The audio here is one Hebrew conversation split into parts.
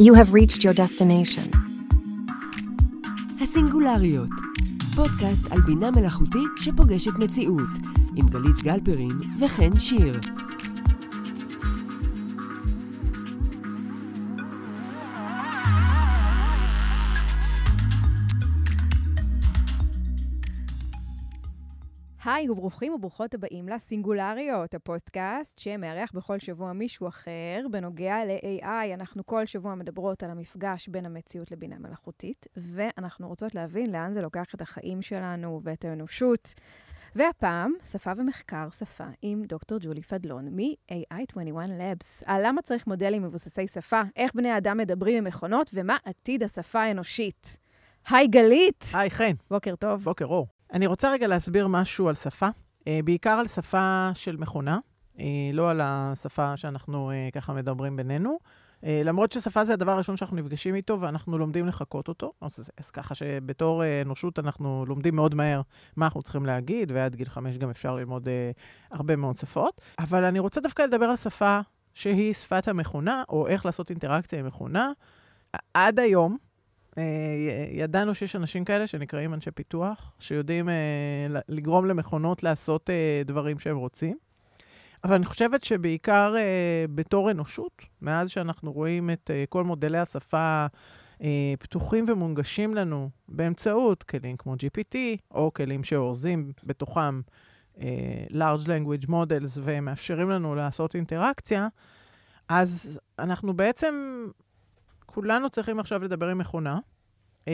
You have reached your destination. הסינגולריות, פודקאסט על בינה מלאכותית שפוגשת מציאות, עם גלית גלפרין וחן שיר. היי וברוכים וברוכות הבאים לסינגולריות, הפודקאסט שמארח בכל שבוע מישהו אחר בנוגע ל-AI. אנחנו כל שבוע מדברות על המפגש בין המציאות לבינה מלאכותית, ואנחנו רוצות להבין לאן זה לוקח את החיים שלנו ואת האנושות. והפעם, שפה ומחקר שפה עם דוקטור ג'ולי פדלון מ-AI21 Labs. על למה צריך מודלים מבוססי שפה, איך בני אדם מדברים עם מכונות ומה עתיד השפה האנושית. היי גלית! היי חן. בוקר טוב. בוקר אור. אני רוצה רגע להסביר משהו על שפה, אה, בעיקר על שפה של מכונה, אה, לא על השפה שאנחנו אה, ככה מדברים בינינו. למרות ששפה זה הדבר הראשון שאנחנו נפגשים איתו ואנחנו לומדים לחקות אותו. אז, אז ככה שבתור אנושות אנחנו לומדים מאוד מהר מה אנחנו צריכים להגיד, ועד גיל חמש גם אפשר ללמוד אה, הרבה מאוד שפות. אבל אני רוצה דווקא לדבר על שפה שהיא שפת המכונה, או איך לעשות אינטראקציה עם מכונה. עד היום, ידענו שיש אנשים כאלה שנקראים אנשי פיתוח, שיודעים אה, לגרום למכונות לעשות אה, דברים שהם רוצים. אבל אני חושבת שבעיקר בתור אנושות, מאז שאנחנו רואים את כל מודלי השפה פתוחים ומונגשים לנו באמצעות כלים כמו GPT, או כלים שאורזים בתוכם large language models ומאפשרים לנו לעשות אינטראקציה, אז אנחנו בעצם כולנו צריכים עכשיו לדבר עם מכונה. אה,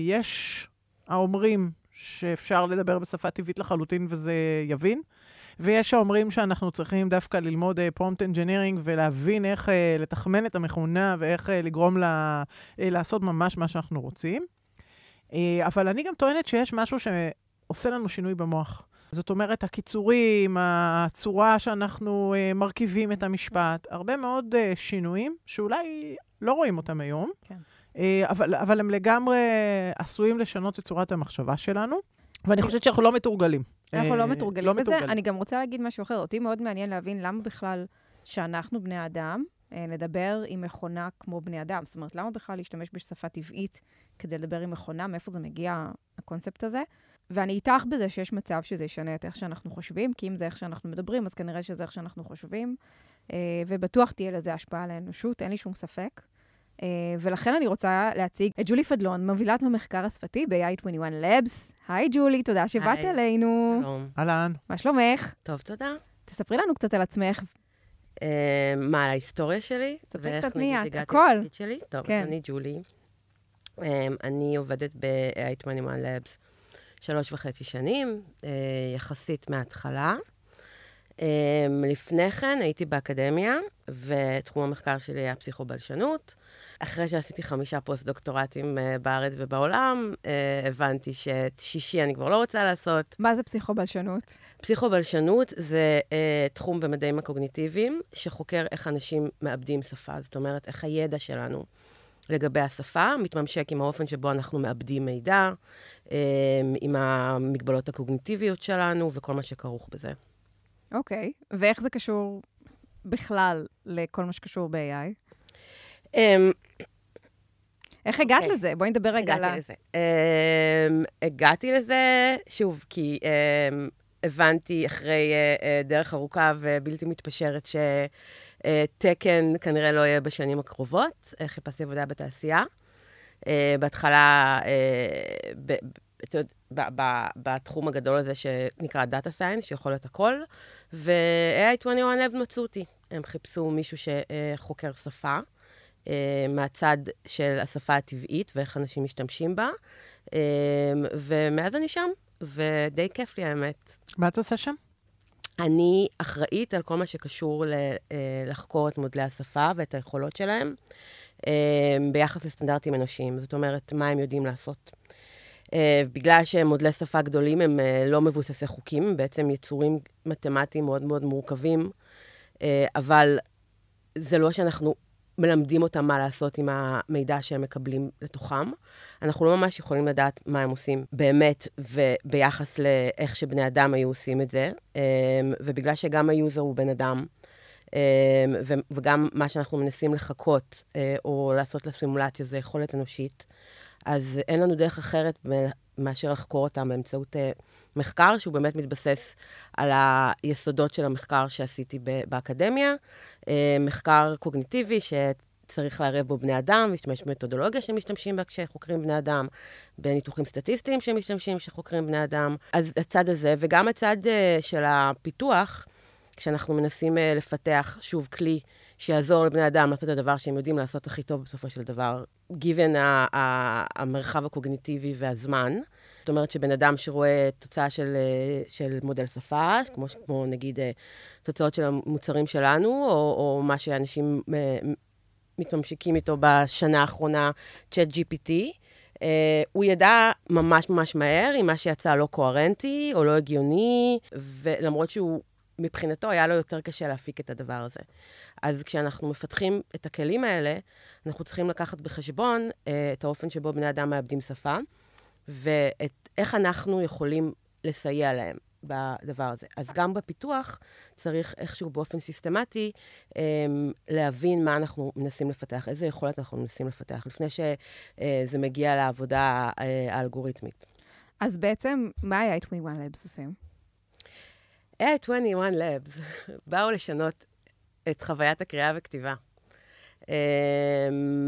יש האומרים שאפשר לדבר בשפה טבעית לחלוטין וזה יבין, ויש האומרים שאנחנו צריכים דווקא ללמוד prompt uh, engineering ולהבין איך uh, לתחמן את המכונה ואיך uh, לגרום לה uh, לעשות ממש מה שאנחנו רוצים. Uh, אבל אני גם טוענת שיש משהו שעושה לנו שינוי במוח. זאת אומרת, הקיצורים, הצורה שאנחנו uh, מרכיבים את המשפט, הרבה מאוד uh, שינויים שאולי לא רואים אותם היום, כן. אה, אבל, אבל הם לגמרי עשויים לשנות את צורת המחשבה שלנו, ואני חושבת שאנחנו לא מתורגלים. אנחנו לא אה, מתורגלים לא בזה. מתורגלים. אני גם רוצה להגיד משהו אחר. אותי מאוד מעניין להבין למה בכלל שאנחנו, בני אדם, אה, נדבר עם מכונה כמו בני אדם. זאת אומרת, למה בכלל להשתמש בשפה טבעית כדי לדבר עם מכונה? מאיפה זה מגיע, הקונספט הזה? ואני איתך בזה שיש מצב שזה ישנה את איך שאנחנו חושבים, כי אם זה איך שאנחנו מדברים, אז כנראה שזה איך שאנחנו חושבים. אה, ובטוח תהיה לזה השפעה על האנושות, אין לי שום ספק. אה, ולכן אני רוצה להציג את ג'ולי פדלון, מובילת במחקר השפתי ב-i21 Labs. היי ג'ולי, תודה שבאת אלינו. שלום. אהלן. מה שלומך? טוב, תודה. תספרי לנו קצת על עצמך. אה, מה, על ההיסטוריה שלי? ספרי קצת מי את, הכל. שלי? טוב, כן. אני ג'ולי. אני עובדת ב-i21 Labs שלוש וחצי שנים, יחסית מההתחלה. Um, לפני כן הייתי באקדמיה, ותחום המחקר שלי היה פסיכובלשנות. אחרי שעשיתי חמישה פוסט-דוקטורטים uh, בארץ ובעולם, uh, הבנתי שאת שישי אני כבר לא רוצה לעשות. מה זה פסיכובלשנות? פסיכובלשנות זה uh, תחום במדעים הקוגניטיביים, שחוקר איך אנשים מאבדים שפה. זאת אומרת, איך הידע שלנו לגבי השפה מתממשק עם האופן שבו אנחנו מאבדים מידע, um, עם המגבלות הקוגניטיביות שלנו וכל מה שכרוך בזה. אוקיי, okay. ואיך זה קשור בכלל לכל מה שקשור ב-AI? Um, אמ, איך הגעת okay. אוקיי. לזה? בואי נדבר רגע על ה... לזה. Um, הגעתי לזה, שוב, כי um, הבנתי אחרי uh, uh, דרך ארוכה ובלתי מתפשרת שתקן uh, כנראה לא יהיה בשנים הקרובות. Uh, חיפשתי עבודה בתעשייה. Uh, בהתחלה, uh, בתחום הגדול הזה שנקרא Data Science, שיכול להיות הכל. ו-AI21 Lab מצאו אותי. הם חיפשו מישהו שחוקר שפה, אה, מהצד של השפה הטבעית ואיך אנשים משתמשים בה, אה, ומאז אני שם, ודי כיף לי האמת. מה את עושה שם? אני אחראית על כל מה שקשור אה, לחקור את מודלי השפה ואת היכולות שלהם ביחס לסטנדרטים אנושיים. זאת אומרת, מה הם יודעים לעשות. Uh, בגלל שהם מודלי שפה גדולים, הם uh, לא מבוססי חוקים, הם בעצם יצורים מתמטיים מאוד מאוד מורכבים, uh, אבל זה לא שאנחנו מלמדים אותם מה לעשות עם המידע שהם מקבלים לתוכם. אנחנו לא ממש יכולים לדעת מה הם עושים באמת, וביחס לאיך שבני אדם היו עושים את זה. ובגלל שגם ה-user הוא בן אדם, וגם מה שאנחנו מנסים לחקות או לעשות לסימולציה זה יכולת אנושית. אז אין לנו דרך אחרת מאשר לחקור אותם באמצעות מחקר שהוא באמת מתבסס על היסודות של המחקר שעשיתי באקדמיה, מחקר קוגניטיבי שצריך לערב בו בני אדם, להשתמש במתודולוגיה שמשתמשים בה כשחוקרים בני אדם, בניתוחים סטטיסטיים שמשתמשים כשחוקרים בני אדם. אז הצד הזה, וגם הצד של הפיתוח, כשאנחנו מנסים לפתח, שוב, כלי שיעזור לבני אדם לעשות את הדבר שהם יודעים לעשות הכי טוב בסופו של דבר, given המרחב הקוגניטיבי והזמן. זאת אומרת שבן אדם שרואה תוצאה של, של מודל שפה, כמו, כמו נגיד תוצאות של המוצרים שלנו, או, או מה שאנשים מתממשיקים איתו בשנה האחרונה, צ'אט GPT, הוא ידע ממש ממש מהר אם מה שיצא לא קוהרנטי או לא הגיוני, ולמרות שהוא, מבחינתו היה לו יותר קשה להפיק את הדבר הזה. אז כשאנחנו מפתחים את הכלים האלה, אנחנו צריכים לקחת בחשבון את האופן שבו בני אדם מאבדים שפה. ואיך אנחנו יכולים לסייע להם בדבר הזה. אז גם בפיתוח צריך איכשהו באופן סיסטמטי אמ, להבין מה אנחנו מנסים לפתח, איזה יכולת אנחנו מנסים לפתח, לפני שזה מגיע לעבודה אה, האלגוריתמית. אז בעצם, מה היה 21 Labs עושים? AI21 Labs באו לשנות את חוויית הקריאה וכתיבה. אמ,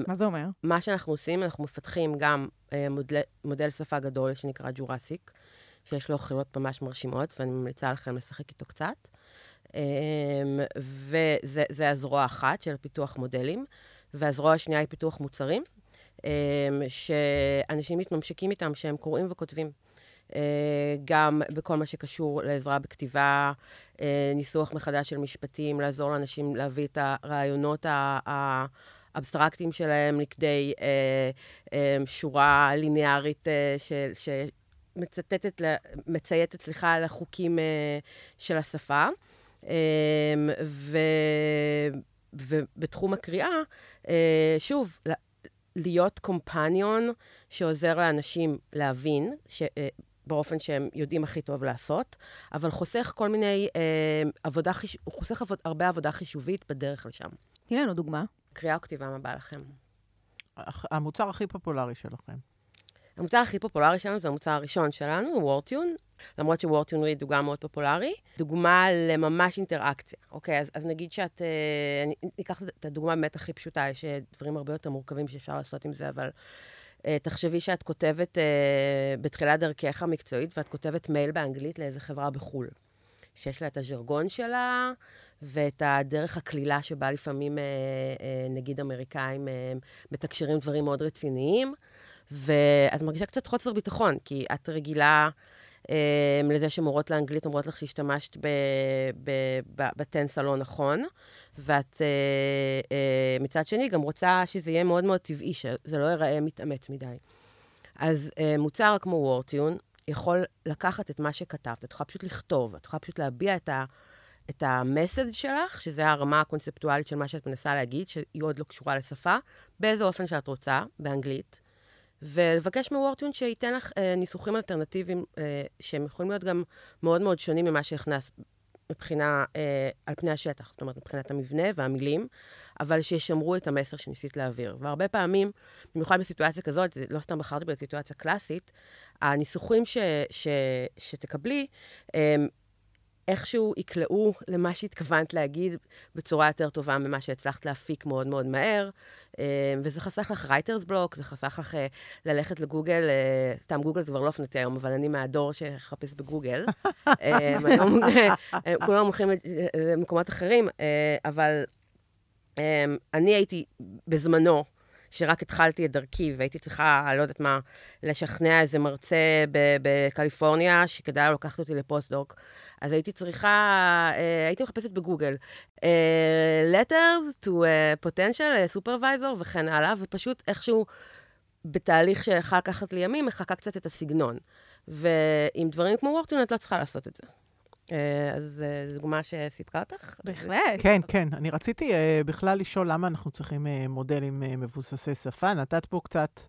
מה זה אומר? מה שאנחנו עושים, אנחנו מפתחים גם אה, מודל, מודל שפה גדול שנקרא ג'ורסיק, שיש לו חילות ממש מרשימות, ואני ממליצה לכם לשחק איתו קצת. אמ, וזה הזרוע אחת של פיתוח מודלים, והזרוע השנייה היא פיתוח מוצרים, אמ, שאנשים מתממשקים איתם, שהם קוראים וכותבים. אה, גם בכל מה שקשור לעזרה בכתיבה, ניסוח מחדש של משפטים, לעזור לאנשים להביא את הרעיונות האבסטרקטיים שלהם לכדי אה, שורה ליניארית של... שמצטטת, מצייתת, סליחה, לחוקים של השפה. ו, ובתחום הקריאה, שוב, להיות קומפניון שעוזר לאנשים להבין, ש, באופן שהם יודעים הכי טוב לעשות, אבל חוסך כל מיני אה, עבודה, חיש... הוא חוסך עבוד, הרבה עבודה חישובית בדרך לשם. תני לנו דוגמה. קריאה או כתיבה, מה בא לכם? המוצר הכי פופולרי שלכם. המוצר הכי פופולרי שלנו זה המוצר הראשון שלנו, וורטיון, למרות שוורטיון ריד הוא גם מאוד פופולרי. דוגמה לממש אינטראקציה, אוקיי? אז, אז נגיד שאת... אה, אני אקח את הדוגמה באמת הכי פשוטה, יש דברים הרבה יותר מורכבים שאפשר לעשות עם זה, אבל תחשבי שאת כותבת uh, בתחילת דרכך המקצועית, ואת כותבת מייל באנגלית לאיזה חברה בחו"ל, שיש לה את הז'רגון שלה, ואת הדרך הקלילה שבה לפעמים, uh, נגיד, אמריקאים מתקשרים דברים מאוד רציניים, ואת מרגישה קצת חוסר ביטחון, כי את רגילה... לזה שמורות לאנגלית אומרות לך שהשתמשת בטנס הלא נכון, ואת uh, uh, מצד שני גם רוצה שזה יהיה מאוד מאוד טבעי, שזה לא ייראה מתאמץ מדי. אז uh, מוצר כמו וורטיון יכול לקחת את מה שכתבת, את יכולה פשוט לכתוב, את יכולה פשוט להביע את, ה, את המסד שלך, שזה הרמה הקונספטואלית של מה שאת מנסה להגיד, שהיא עוד לא קשורה לשפה, באיזה אופן שאת רוצה, באנגלית. ולבקש מוורטיון שייתן לך אה, ניסוחים אלטרנטיביים, אה, שהם יכולים להיות גם מאוד מאוד שונים ממה שהכנס מבחינה, אה, על פני השטח, זאת אומרת, מבחינת המבנה והמילים, אבל שישמרו את המסר שניסית להעביר. והרבה פעמים, במיוחד בסיטואציה כזאת, לא סתם בחרתי בסיטואציה קלאסית, הניסוחים ש, ש, שתקבלי, אה, איכשהו יקלעו למה שהתכוונת להגיד בצורה יותר טובה ממה שהצלחת להפיק מאוד מאוד מהר. אה, וזה חסך לך רייטרס בלוק, זה חסך לך אה, ללכת לגוגל, אה, סתם גוגל זה כבר לא אופנתי היום, אבל אני מהדור שחפש בגוגל. היום כולם הולכים למקומות אחרים, אבל אני הייתי בזמנו, שרק התחלתי את דרכי והייתי צריכה, לא יודעת מה, לשכנע איזה מרצה בקליפורניה שכדאי לו לקחת אותי לפוסט-דוק. אז הייתי צריכה, אה, הייתי מחפשת בגוגל, אה, letters to potential supervisor וכן הלאה, ופשוט איכשהו בתהליך שיכול לקחת לי ימים, מחקה קצת את הסגנון. ועם דברים כמו וורטון את לא צריכה לעשות את זה. אה, אז זו דוגמה שסיפקה אותך? בהחלט. כן, כן. אני רציתי בכלל לשאול למה אנחנו צריכים מודלים מבוססי שפה. נתת פה קצת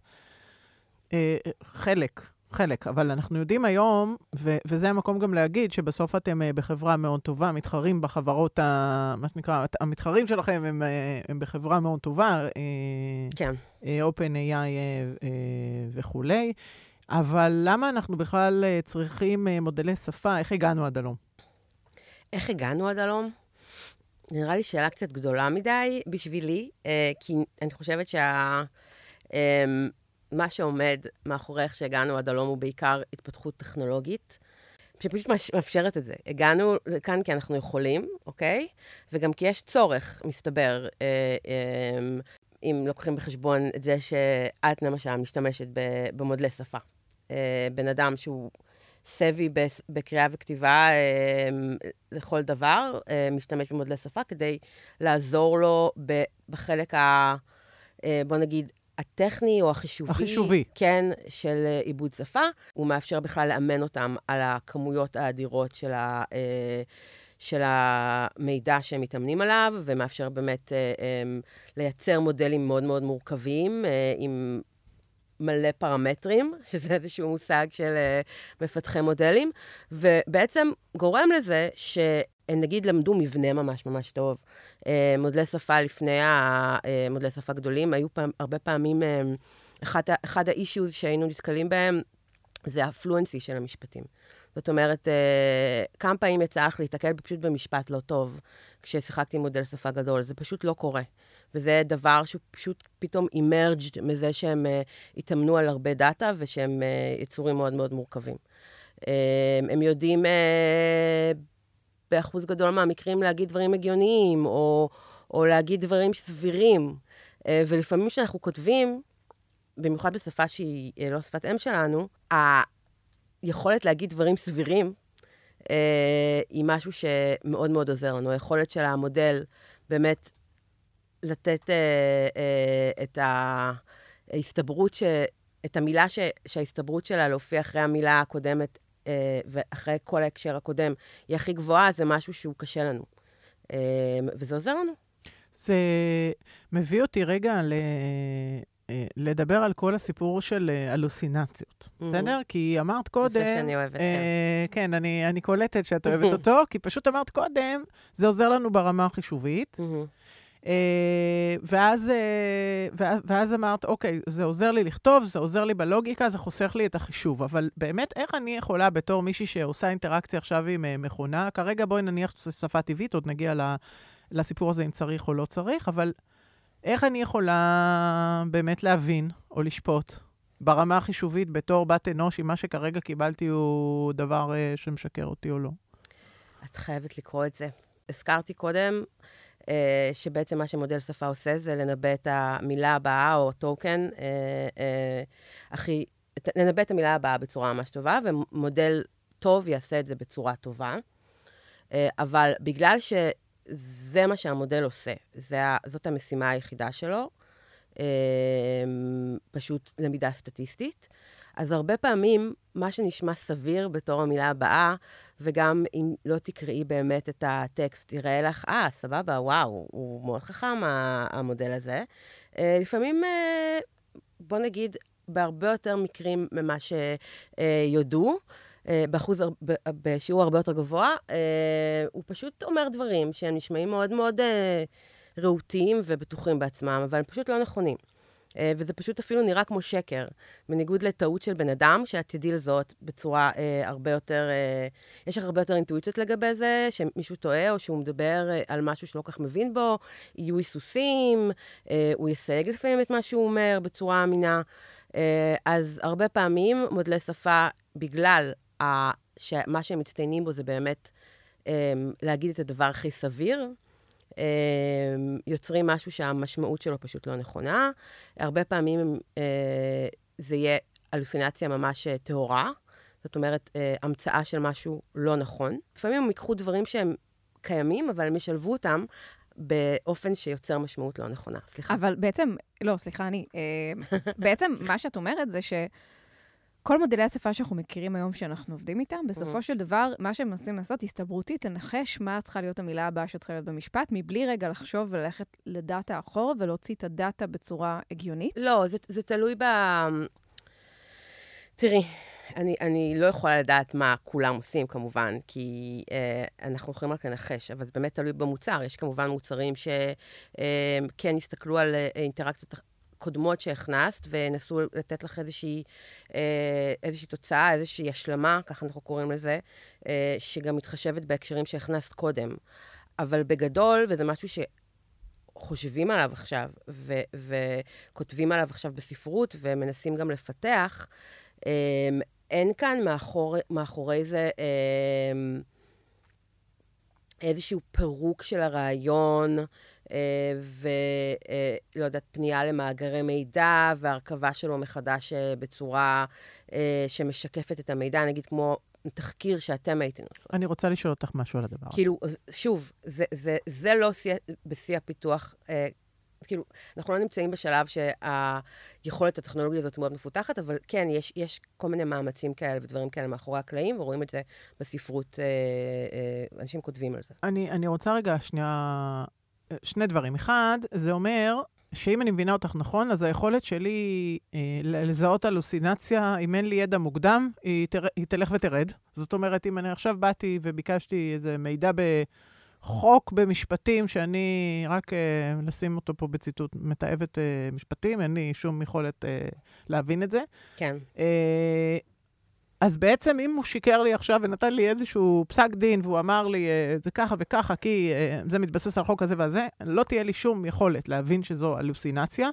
חלק חלק, אבל אנחנו יודעים היום, ו- וזה המקום גם להגיד, שבסוף אתם uh, בחברה מאוד טובה, מתחרים בחברות, ה- מה שנקרא, המתחרים שלכם הם, uh, הם בחברה מאוד טובה. Uh, כן. Uh, OpenAI uh, uh, וכולי. אבל למה אנחנו בכלל uh, צריכים uh, מודלי שפה? איך הגענו עד הלום? איך הגענו עד הלום? נראה לי שאלה קצת גדולה מדי בשבילי, uh, כי אני חושבת שה... Um, מה שעומד מאחורי איך שהגענו עד הלום הוא בעיקר התפתחות טכנולוגית, שפשוט מאפשרת את זה. הגענו לכאן כי אנחנו יכולים, אוקיי? וגם כי יש צורך, מסתבר, אה, אה, אם לוקחים בחשבון את זה שאת למשל משתמשת במודלי שפה. אה, בן אדם שהוא סבי בקריאה וכתיבה אה, לכל דבר, אה, משתמש במודלי שפה כדי לעזור לו בחלק ה... אה, בוא נגיד, הטכני או החישובי, החישובי, כן, של אה, עיבוד שפה. הוא מאפשר בכלל לאמן אותם על הכמויות האדירות של, ה, אה, של המידע שהם מתאמנים עליו, ומאפשר באמת אה, לייצר מודלים מאוד מאוד מורכבים, עם מלא פרמטרים, שזה איזשהו מושג של מפתחי מודלים, ובעצם גורם לזה שהם נגיד למדו מבנה ממש ממש טוב. אה, מודלי שפה לפני המודלי אה, שפה גדולים, היו פעם, הרבה פעמים, אה, אחד, אחד האישיוז שהיינו נתקלים בהם, זה הפלואנסי של המשפטים. זאת אומרת, כמה פעמים יצא לך להיתקל פשוט במשפט לא טוב כששיחקתי עם מודל שפה גדול, זה פשוט לא קורה. וזה דבר שפשוט פתאום emerged מזה שהם התאמנו על הרבה data ושהם יצורים מאוד מאוד מורכבים. הם יודעים באחוז גדול מהמקרים להגיד דברים הגיוניים, או, או להגיד דברים סבירים. אה, ולפעמים כשאנחנו כותבים, במיוחד בשפה שהיא אה, לא שפת אם שלנו, היכולת להגיד דברים סבירים אה, היא משהו שמאוד מאוד עוזר לנו. היכולת של המודל באמת לתת את ההסתברות, ש... את המילה ש... שההסתברות שלה להופיע אחרי המילה הקודמת אה, ואחרי כל ההקשר הקודם, היא הכי גבוהה, זה משהו שהוא קשה לנו. אה, וזה עוזר לנו. זה מביא אותי רגע ל... אה, לדבר על כל הסיפור של הלוסינציות, mm-hmm. בסדר? כי אמרת קודם... נושא שאני אוהבת, אה, כן. כן, אני, אני קולטת שאת אוהבת אותו, כי פשוט אמרת קודם, זה עוזר לנו ברמה החישובית. Mm-hmm. אה, ואז, אה, ואז אמרת, אוקיי, זה עוזר לי לכתוב, זה עוזר לי בלוגיקה, זה חוסך לי את החישוב. אבל באמת, איך אני יכולה, בתור מישהי שעושה אינטראקציה עכשיו עם אה, מכונה, כרגע בואי נניח שזו שפה טבעית, עוד נגיע לסיפור הזה אם צריך או לא צריך, אבל איך אני יכולה באמת להבין או לשפוט ברמה החישובית בתור בת אנוש, אם מה שכרגע קיבלתי הוא דבר שמשקר אותי או לא? את חייבת לקרוא את זה. הזכרתי קודם שבעצם מה שמודל שפה עושה זה לנבא את המילה הבאה או טוקן אה, אה, הכי, לנבא את המילה הבאה בצורה ממש טובה, ומודל טוב יעשה את זה בצורה טובה. אבל בגלל שזה מה שהמודל עושה, זה, זאת המשימה היחידה שלו, פשוט למידה סטטיסטית, אז הרבה פעמים מה שנשמע סביר בתור המילה הבאה, וגם אם לא תקראי באמת את הטקסט, יראה לך, אה, סבבה, וואו, הוא מאוד חכם, המודל הזה. אה, לפעמים, אה, בוא נגיד, בהרבה יותר מקרים ממה שיודו, אה, באחוז, בשיעור הרבה יותר גבוה, הוא פשוט אומר דברים שהם נשמעים מאוד מאוד רהוטים ובטוחים בעצמם, אבל הם פשוט לא נכונים. אה, וזה פשוט אפילו נראה כמו שקר, בניגוד לטעות של בן אדם, שאת תדעי לזהות בצורה אה, הרבה יותר, אה, יש לך הרבה יותר אינטואיציות לגבי זה, שמישהו טועה או שהוא מדבר אה, על משהו שלא כל כך מבין בו, יהיו היסוסים, אה, הוא יסייג לפעמים את מה שהוא אומר בצורה אמינה. אה, אז הרבה פעמים מודלי שפה, בגלל ה, שמה שהם מצטיינים בו זה באמת אה, להגיד את הדבר הכי סביר, יוצרים משהו שהמשמעות שלו פשוט לא נכונה. הרבה פעמים אה, זה יהיה אלוסינציה ממש אה, טהורה, זאת אומרת, אה, המצאה של משהו לא נכון. לפעמים הם ייקחו דברים שהם קיימים, אבל הם ישלבו אותם באופן שיוצר משמעות לא נכונה. סליחה. אבל בעצם, לא, סליחה, אני... בעצם מה שאת אומרת זה ש... כל מודלי השפה שאנחנו מכירים היום, שאנחנו עובדים איתם, בסופו mm. של דבר, מה שהם מנסים לעשות, הסתברותית, לנחש מה צריכה להיות המילה הבאה שצריכה להיות במשפט, מבלי רגע לחשוב וללכת לדאטה אחורה ולהוציא את הדאטה בצורה הגיונית. לא, זה, זה תלוי ב... תראי, אני, אני לא יכולה לדעת מה כולם עושים, כמובן, כי אה, אנחנו יכולים רק לנחש, אבל זה באמת תלוי במוצר. יש כמובן מוצרים שכן אה, יסתכלו על אה, אינטראקציות קודמות שהכנסת, ונסו לתת לך איזושהי, אה, איזושהי תוצאה, איזושהי השלמה, ככה אנחנו קוראים לזה, אה, שגם מתחשבת בהקשרים שהכנסת קודם. אבל בגדול, וזה משהו שחושבים עליו עכשיו, ו- וכותבים עליו עכשיו בספרות, ומנסים גם לפתח, אה, אין כאן מאחור, מאחורי זה אה, איזשהו פירוק של הרעיון, ולא יודעת, פנייה למאגרי מידע והרכבה שלו מחדש אה, בצורה אה, שמשקפת את המידע, נגיד כמו תחקיר שאתם הייתם עושות. אני רוצה לשאול אותך משהו על הדבר הזה. כאילו, שוב, זה, זה, זה לא בשיא הפיתוח. כאילו, אנחנו לא נמצאים בשלב שהיכולת הטכנולוגית הזאת מאוד מפותחת, אבל כן, יש, יש כל מיני מאמצים כאלה ודברים כאלה מאחורי הקלעים, ורואים את זה בספרות, אה, אה, אנשים כותבים על זה. אני, אני רוצה רגע שנייה שני דברים. אחד, זה אומר שאם אני מבינה אותך נכון, אז היכולת שלי אה, לזהות הלוסינציה, אם אין לי ידע מוקדם, היא, תר... היא תלך ותרד. זאת אומרת, אם אני עכשיו באתי וביקשתי איזה מידע בחוק במשפטים, שאני רק אה, לשים אותו פה בציטוט, מתעבת אה, משפטים, אין לי שום יכולת אה, להבין את זה. כן. אה, אז בעצם אם הוא שיקר לי עכשיו ונתן לי איזשהו פסק דין, והוא אמר לי, אה, זה ככה וככה, כי אה, זה מתבסס על החוק הזה והזה, לא תהיה לי שום יכולת להבין שזו הלוסינציה.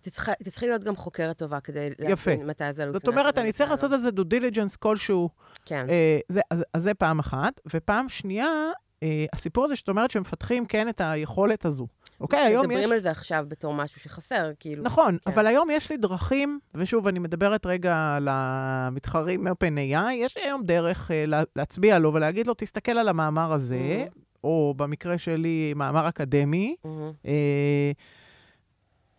צריכה להיות גם חוקרת טובה כדי להבין מתי זה הלוסינציה. זאת אומרת, אני צריך לעשות על זה דו דיליג'נס כלשהו. כן. אה, זה, אז, אז זה פעם אחת. ופעם שנייה, אה, הסיפור הזה שאת אומרת שמפתחים כן את היכולת הזו. אוקיי, היום יש... מדברים על זה עכשיו בתור משהו שחסר, כאילו. נכון, כן. אבל היום יש לי דרכים, ושוב, אני מדברת רגע על המתחרים מ-OpenAI, יש לי היום דרך uh, להצביע לו ולהגיד לו, תסתכל על המאמר הזה, mm-hmm. או במקרה שלי, מאמר אקדמי, mm-hmm. uh,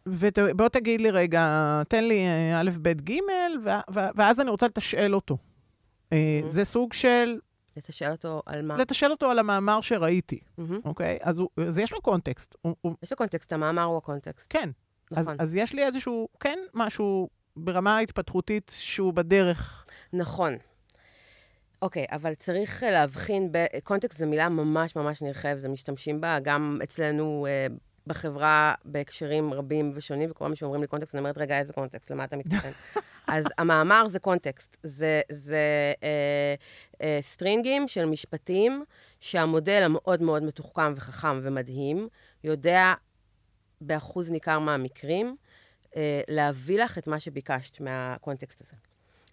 ובוא תגיד לי רגע, תן לי א', ב', ג', ואז אני רוצה לתשאל אותו. Mm-hmm. זה סוג של לתשאל אותו על מה? לתשאל אותו על המאמר שראיתי, אוקיי? אז, הוא, אז יש לו קונטקסט. הוא, הוא... יש לו קונטקסט, המאמר הוא הקונטקסט. כן. נכון. אז, אז יש לי איזשהו, כן, משהו ברמה ההתפתחותית שהוא בדרך. נכון. אוקיי, אבל צריך להבחין, קונטקסט זו מילה ממש ממש נרחבת, משתמשים בה גם אצלנו אה, בחברה בהקשרים רבים ושונים, וכל פעם שאומרים לי context, אני אומרת, רגע, איזה context? למה אתה מתכוון? אז המאמר זה context. זה, זה אה, אה, string־ים של משפטים שהמודל המאוד מאוד מתוחכם וחכם ומדהים, יודע באחוז ניכר מהמקרים אה, להביא לך את מה שביקשת מה-context הזה.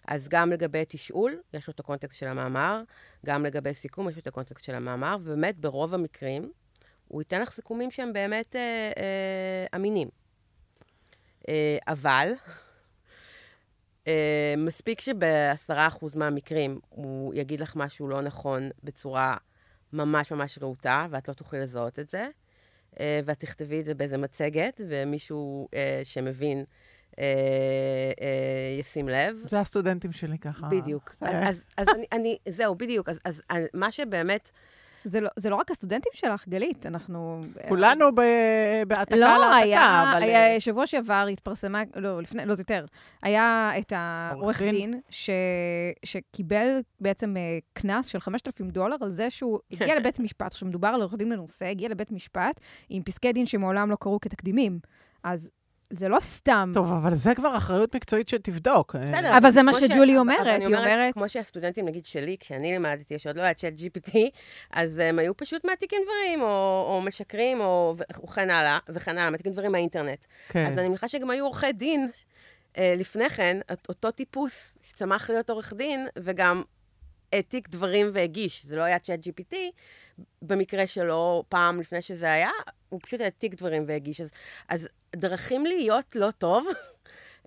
אז גם לגבי תשאול, יש לו את ה-context של המאמר, גם לגבי סיכום, יש לו את ה-context של המאמר, ובאמת, ברוב המקרים, הוא ייתן לך סיכומים שהם באמת אה, אה, אמינים. אה, אבל, מספיק שבעשרה אחוז מהמקרים הוא יגיד לך משהו לא נכון בצורה ממש ממש רהוטה, ואת לא תוכלי לזהות את זה, אה, ואת תכתבי את זה באיזה מצגת, ומישהו אה, שמבין אה, אה, ישים לב. זה הסטודנטים שלי ככה. בדיוק. אז, אז, אז אני, אני, זהו, בדיוק. אז, אז מה שבאמת... זה לא, זה לא רק הסטודנטים שלך, גלית, אנחנו... כולנו בהעתקה לא, להעתקה, היה, אבל... היה, אה, שבוע שעבר התפרסמה, לא, לפני, לא, זה יותר. היה את העורך דין ש, שקיבל בעצם אה, קנס של 5,000 דולר על זה שהוא הגיע לבית משפט, עכשיו מדובר על עורך דין מנוסה, הגיע לבית משפט עם פסקי דין שמעולם לא קרו כתקדימים. אז זה לא סתם. טוב, אבל זה כבר אחריות מקצועית שתבדוק. בסדר. אבל זה מה שג'ולי אומרת, היא אומרת... כמו שהסטודנטים, נגיד שלי, כשאני לימדתי, שעוד לא היה צ'אט GPT, אז הם היו פשוט מעתיקים דברים, או משקרים, או וכן הלאה, וכן הלאה, מעתיקים דברים מהאינטרנט. כן. אז אני מניחה שגם היו עורכי דין אה, לפני כן, אותו טיפוס שצמח להיות עורך דין, וגם העתיק דברים והגיש. זה לא היה צ'אט GPT, במקרה שלו, פעם לפני שזה היה, הוא פשוט העתיק דברים והגיש. אז, אז דרכים להיות לא טוב,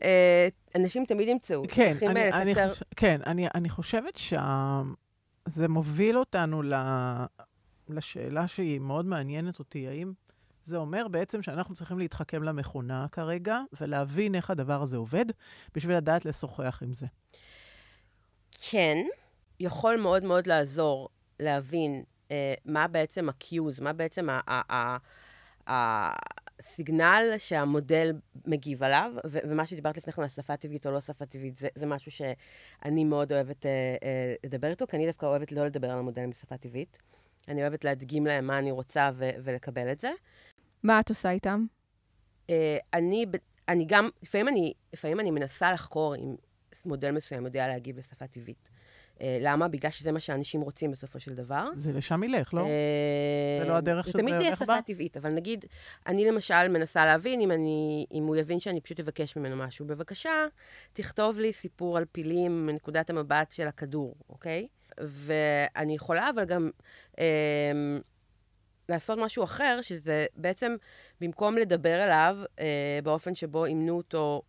אה, אנשים תמיד ימצאו. כן, אני, אה, אני, חוש... כן אני, אני חושבת שזה מוביל אותנו ל... לשאלה שהיא מאוד מעניינת אותי, האם זה אומר בעצם שאנחנו צריכים להתחכם למכונה כרגע, ולהבין איך הדבר הזה עובד, בשביל לדעת לשוחח עם זה. כן, יכול מאוד מאוד לעזור להבין אה, מה בעצם ה-cues, מה בעצם הסיגנל שהמודל מגיב עליו, ו- ומה שדיברת לפני כן על שפה טבעית או לא שפה טבעית, זה, זה משהו שאני מאוד אוהבת אה, אה, לדבר איתו, כי אני דווקא אוהבת לא לדבר על המודלים בשפה טבעית. אני אוהבת להדגים להם מה אני רוצה ו- ולקבל את זה. מה את עושה איתם? אה, אני, אני גם, לפעמים אני, לפעמים אני מנסה לחקור אם מודל מסוים יודע להגיב בשפה טבעית. אה, למה? בגלל שזה מה שאנשים רוצים בסופו של דבר. זה לשם ילך, לא? אה, זה לא הדרך שזה זה תמיד תהיה שפה בה? טבעית, אבל נגיד, אני למשל מנסה להבין אם, אני, אם הוא יבין שאני פשוט אבקש ממנו משהו. בבקשה, תכתוב לי סיפור על פילים מנקודת המבט של הכדור, אוקיי? ואני יכולה אבל גם אה, לעשות משהו אחר, שזה בעצם, במקום לדבר אליו אה, באופן שבו אימנו אותו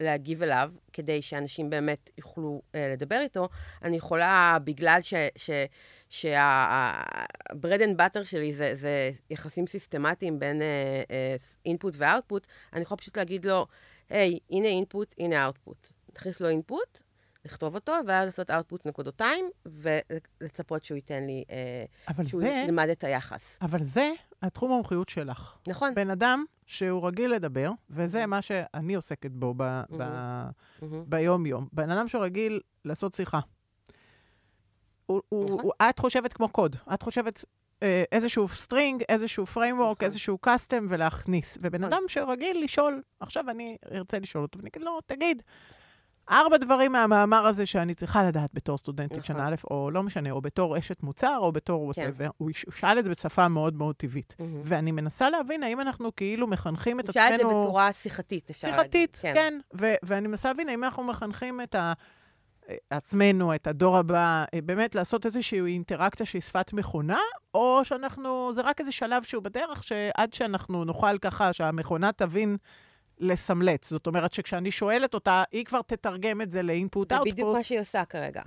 להגיב אליו, כדי שאנשים באמת יוכלו אה, לדבר איתו, אני יכולה, בגלל שה-bread and butter שלי זה, זה יחסים סיסטמטיים בין input uh, uh, ו-output, אני יכולה פשוט להגיד לו, היי, hey, הנה input, הנה output. נכניס לו input, לכתוב אותו, ואז לעשות output נקודותיים, ולצפות שהוא ייתן לי, אבל שהוא זה, ילמד את היחס. אבל זה התחום המומחיות שלך. נכון. בן אדם שהוא רגיל לדבר, וזה מה שאני עוסקת בו ב- ב- מהמם. ביום-יום. בן אדם שרגיל לעשות שיחה. הוא, הוא, נכון. הוא, את חושבת כמו קוד. את חושבת אה, איזשהו string, איזשהו framework, נכון. איזשהו custom ולהכניס. ובן נכון. אדם שרגיל לשאול, עכשיו אני ארצה לשאול אותו, ואני אגיד לו, תגיד, ארבע דברים מהמאמר הזה שאני צריכה לדעת בתור סטודנטית נכון. שנה א', או לא משנה, או בתור אשת מוצר, או בתור כן. whatever. הוא שאל את זה בשפה מאוד מאוד טבעית. מהמם. ואני מנסה להבין האם אנחנו כאילו מחנכים את הוא שאל את זה עצמנו... בצורה שיחתית, אפשר להגיד. שיחתית, כן. ו- ואני מנסה להבין האם אנחנו מחנכים את ה... עצמנו, את הדור הבא, אה, באמת לעשות איזושהי אינטראקציה שהיא שפת מכונה, או שאנחנו, זה רק איזה שלב שהוא בדרך, שעד שאנחנו נוכל ככה, שהמכונה תבין לסמלץ. זאת אומרת שכשאני שואלת אותה, היא כבר תתרגם את זה לאינפוט זה אאוטפוט. בדיוק מה שהיא עושה כרגע.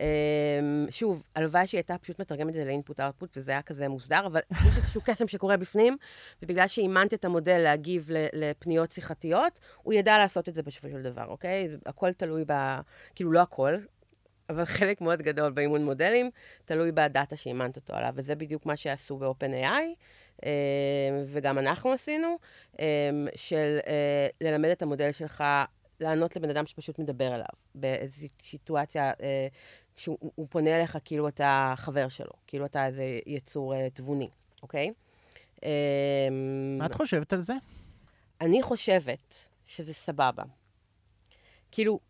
אמ, שוב, הלוואי שהיא הייתה פשוט מתרגמת את זה לאינפוט אאוטפוט, וזה היה כזה מוסדר, אבל יש איזשהו קסם שקורה בפנים, ובגלל שאימנת את המודל להגיב לפניות שיחתיות, הוא ידע לעשות את זה בסופו של דבר, אוקיי? הכל תלוי ב... כאילו, לא הכל, אבל חלק מאוד גדול באימון מודלים, תלוי בדאטה שאימנת אותו עליו, וזה בדיוק מה שעשו ב-OpenAI, וגם אנחנו עשינו, אה, של אה, ללמד את המודל שלך לענות לבן אדם שפשוט מדבר אליו, באיזושהי סיטואציה אה, שהוא הוא פונה אליך כאילו אתה חבר שלו, כאילו אתה איזה יצור אה, תבוני, אוקיי? אה, מה את חושבת על זה? אני חושבת שזה סבבה. כאילו,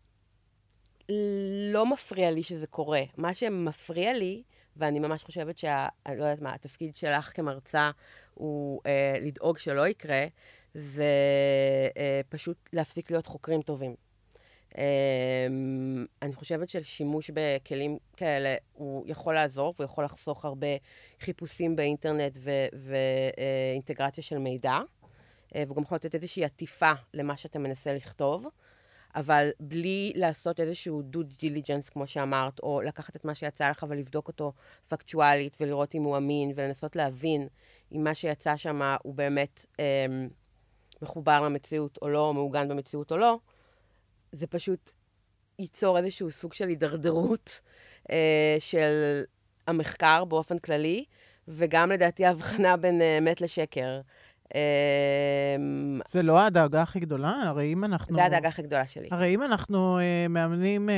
לא מפריע לי שזה קורה. מה שמפריע לי, ואני ממש חושבת שה... אני לא יודעת מה, התפקיד שלך כמרצה הוא אה, לדאוג שלא יקרה, זה אה, פשוט להפסיק להיות חוקרים טובים. אה, אני חושבת ששימוש בכלים כאלה, הוא יכול לעזור, והוא יכול לחסוך הרבה חיפושים באינטרנט ואינטגרציה של מידע. אה, והוא גם יכול לתת איזושהי עטיפה למה שאתה מנסה לכתוב, אבל בלי לעשות איזשהו דו דיליג'נס, כמו שאמרת, או לקחת את מה שיצא לך ולבדוק אותו פקטואלית, ולראות אם הוא אמין, ולנסות להבין אם מה שיצא שם הוא באמת אה, מחובר למציאות או לא, או מעוגן במציאות או לא, זה פשוט ייצור איזשהו סוג של הידרדרות אה, של המחקר באופן כללי, וגם לדעתי ההבחנה בין אה, אמת לשקר. אמ, זה לא הדאגה הכי גדולה? הרי אם אנחנו... זה הדאגה הכי גדולה שלי. הרי אם אנחנו אה, מאמנים אה,